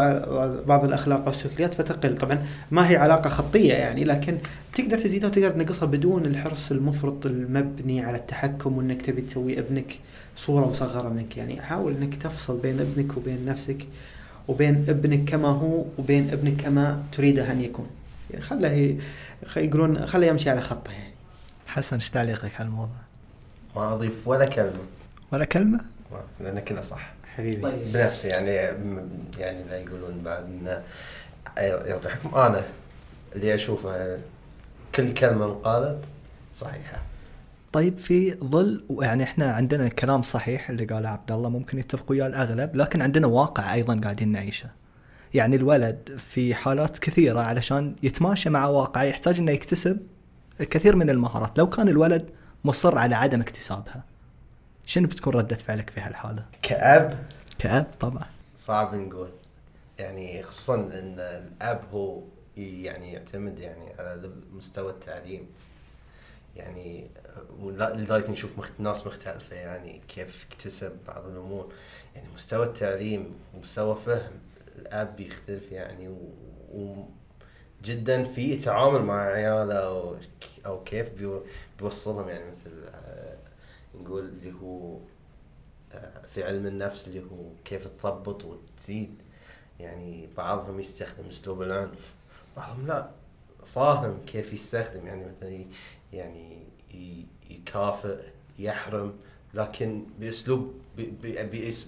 بعض- الأخلاق أو السلوكيات فتقل. طبعا ما هي علاقة خطية يعني لكن تقدر تزيدها وتقدر تنقصها بدون الحرص المفرط المبني على التحكم وإنك تبي تسوي ابنك صورة مصغرة منك. يعني حاول إنك تفصل بين ابنك وبين نفسك وبين ابنك كما هو وبين ابنك كما تريده أن يكون. يعني خله يقولون خله يمشي على خطه يعني. حسن إيش تعليقك على الموضوع؟ ما أضيف ولا كلمة. ولا كلمة؟ لأن كله صح. حبيبي طيب. بنفسي يعني يعني لا يقولون بعد إن يعطي حكم أنا اللي أشوفه كل كلمة انقالت صحيحة طيب في ظل يعني إحنا عندنا كلام صحيح اللي قاله عبد الله ممكن يتفق وياه الأغلب لكن عندنا واقع أيضا قاعدين نعيشه. يعني الولد في حالات كثيرة علشان يتماشى مع واقعه يحتاج إنه يكتسب كثير من المهارات، لو كان الولد مصر على عدم اكتسابها. شنو بتكون ردة فعلك في هالحالة؟ كأب كأب طبعا. صعب نقول يعني خصوصا إن الأب هو يعني يعتمد يعني على مستوى التعليم يعني ولا- لذلك نشوف مخت... ناس مختلفة يعني كيف اكتسب بعض الأمور يعني مستوى التعليم ومستوى فهم الأب بيختلف يعني و... و... جدا في تعامل مع عياله أو, ك- أو كيف بيو... بيوصلهم يعني مثل نقول اللي هو آه، في علم النفس اللي هو كيف تضبط وتزيد. يعني بعضهم يستخدم أسلوب العنف بعضهم لا فاهم كيف يستخدم. يعني مثلا يعني يكافئ يحرم لكن بأسلوب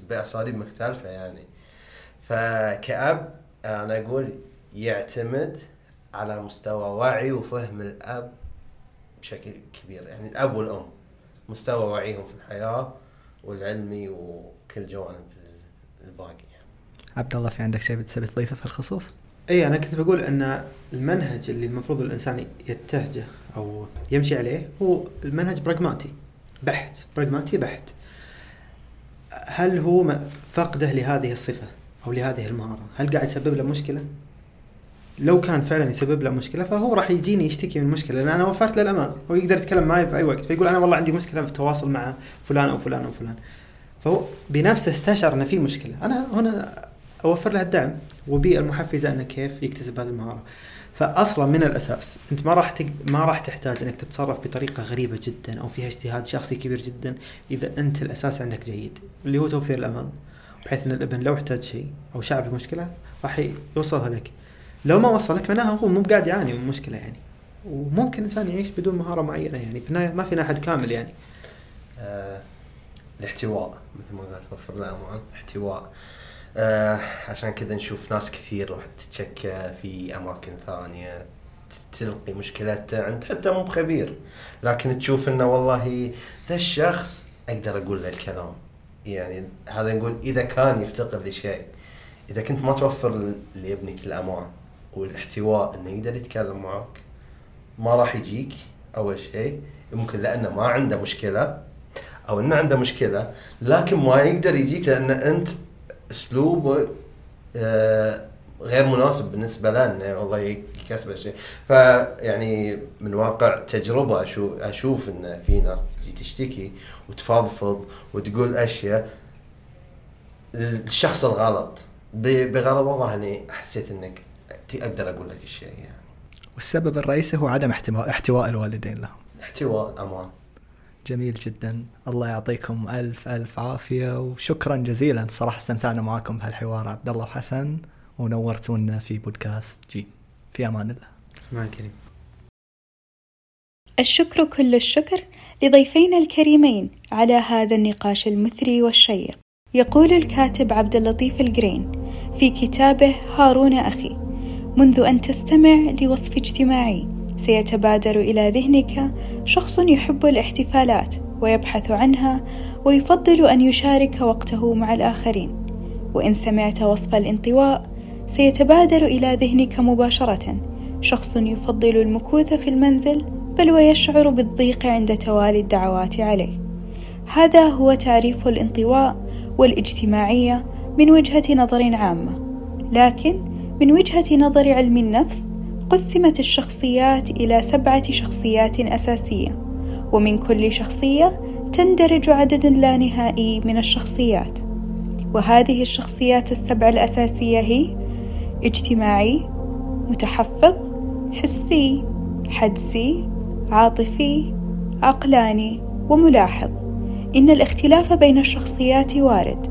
بأساليب مختلفة يعني. فكأب أنا أقول يعتمد على مستوى وعي وفهم الأب بشكل كبير. يعني الأب والأم. مستوى وعيهم في الحياة والعلمي وكل جوانب الباقي يعني. عبد الله في عندك شيء بتسبي تضيفه في الخصوص؟ إي أنا كنت بقول إن المنهج اللي المفروض الإنسان يتهجه أو يمشي عليه هو المنهج براغماتي بحت براغماتي بحت هل هو فقده لهذه الصفة أو لهذه المهارة هل قاعد يسبب له مشكلة لو كان فعلا يسبب له مشكلة فهو راح يجيني يشتكي من المشكلة لأن أنا وفرت له الامان هو يقدر يتكلم معي بأي وقت فيقول أنا والله عندي مشكلة في التواصل مع فلان أو فلان أو فلان. فهو بنفسه استشعر ان في مشكلة. أنا هنا أوفر له الدعم وبيئه المحفزة إنه كيف يكتسب هذه المهارة. فاصلا من الأساس أنت ما راح تق... ما راح تحتاج إنك تتصرف بطريقة غريبة جدا أو فيها اجتهاد شخصي كبير جدا إذا أنت الأساس عندك جيد اللي هو توفير الامان بحيث إن الإبن لو احتاج شيء أو شعر بمشكلة راح يوصلها لك. لو ما وصلك معناها هو مو قاعد يعاني من مشكلة يعني. وممكن إنسان يعيش بدون مهارة معينة يعني. في النهاية ما فينا أحد كامل يعني. آه الاحتواء مثل ما وفر له أمان احتواء. آه عشان كذا نشوف ناس كثير راح تتشكى في أماكن ثانية تلقي مشكلته عند حتى مو بخبير. لكن تشوف إنه والله ذا الشخص أقدر أقول له الكلام. يعني هذا نقول إذا كان يفتقر لشيء. إذا كنت ما توفر لابنك الأمان. والاحتواء إنه يقدر يتكلم معك ما راح يجيك اول شيء ممكن لأنه ما عنده مشكلة أو إنه عنده مشكلة لكن ما يقدر يجيك لأن أنت أسلوبه آه، غير مناسب بالنسبة له إنه والله يكسب شيء فيعني من واقع تجربة أشوف أشوف إن في ناس تجي تشتكي وتفضفض وتقول اشياء الشخص الغلط. ب- بغرض والله أني حسيت إنك أقدر أقول لك الشيء يعني. والسبب الرئيسي هو عدم احتواء, احتواء الوالدين لهم. احتواء أمان. جميل جدا. الله يعطيكم ألف ألف عافية وشكرا جزيلا. صراحة استمتعنا معكم بهالحوار عبد الله وحسن ونورتونا في بودكاست جي. في أمان الله. أمان كريم. الشكر كل الشكر لضيفينا الكريمين على هذا النقاش المثري والشيق. يقول الكاتب عبد اللطيف الجرين في كتابه هارون أخي. منذ أن تستمع لوصف اجتماعي. سيتبادر إلى ذهنك شخص يحب الاحتفالات ويبحث عنها ويفضل أن يشارك وقته مع الآخرين. وإن سمعت وصف الانطواء سيتبادر إلى ذهنك مباشرة. شخص يفضل المكوث في المنزل بل ويشعر بالضيق عند توالي الدعوات عليه. هذا هو تعريف الانطواء والإجتماعية من وجهة نظر عامة. لكن من وجهة نظر علم النفس قسمت الشخصيات إلى سبعة شخصيات أساسية ومن كل شخصية تندرج عدد لا نهائي من الشخصيات. وهذه الشخصيات السبع الأساسية هي اجتماعي متحفظ حسي حدسي عاطفي عقلاني وملاحظ. إن الاختلاف بين الشخصيات وارد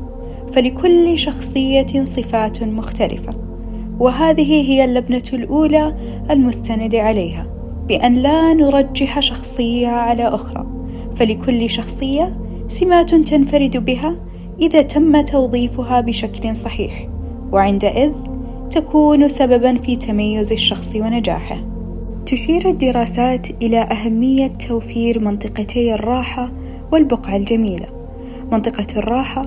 فلكل شخصية صفات مختلفة. وهذه هي اللبنة الأولى المستند عليها بأن لا نرجح شخصية على أخرى فلكل شخصية سمات تنفرد بها إذا تم توظيفها بشكل صحيح وعندئذ تكون سببا في تميز الشخص ونجاحه. تشير الدراسات إلى أهمية توفير منطقتي الراحة والبقعة الجميلة. منطقة الراحة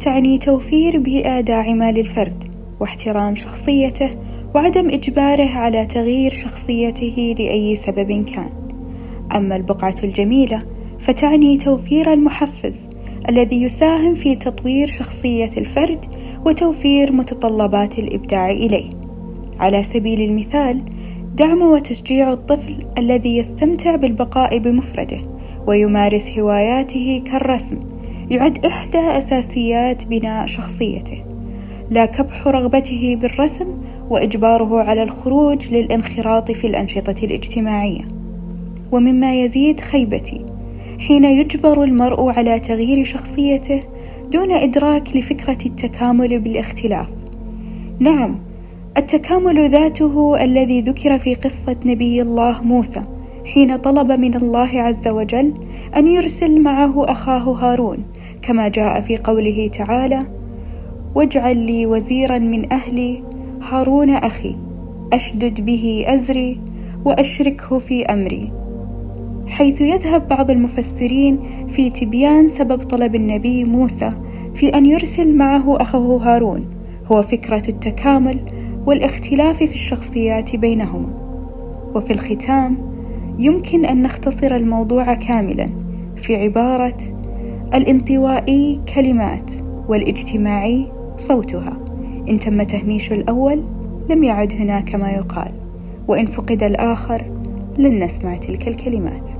تعني توفير بيئة داعمة للفرد واحترام شخصيته وعدم إجباره على تغيير شخصيته لأي سبب كان. أما البقعة الجميلة فتعني توفير المحفز الذي يساهم في تطوير شخصية الفرد وتوفير متطلبات الإبداع إليه. على سبيل المثال دعم وتشجيع الطفل الذي يستمتع بالبقاء بمفرده ويمارس هواياته كالرسم يعد إحدى أساسيات بناء شخصيته. لا كبح رغبته بالرسم وإجباره على الخروج للانخراط في الأنشطة الاجتماعية. ومما يزيد خيبتي حين يجبر المرء على تغيير شخصيته دون إدراك لفكرة التكامل بالاختلاف. نعم التكامل ذاته الذي ذكر في قصة نبي الله موسى حين طلب من الله عز وجل أن يرسل معه أخاه هارون كما جاء في قوله تعالى واجعل لي وزيرا من أهلي هارون أخي أشدد به أزري وأشركه في أمري. حيث يذهب بعض المفسرين في تبيان سبب طلب النبي موسى في أن يرسل معه أخاه هارون هو فكرة التكامل والاختلاف في الشخصيات بينهما. وفي الختام يمكن أن نختصر الموضوع كاملا في عبارة الانطوائي كلمات والاجتماعي صوتها. إن تم تهميش الأول لم يعد هناك ما يقال وإن فقد الآخر لن نسمع تلك الكلمات.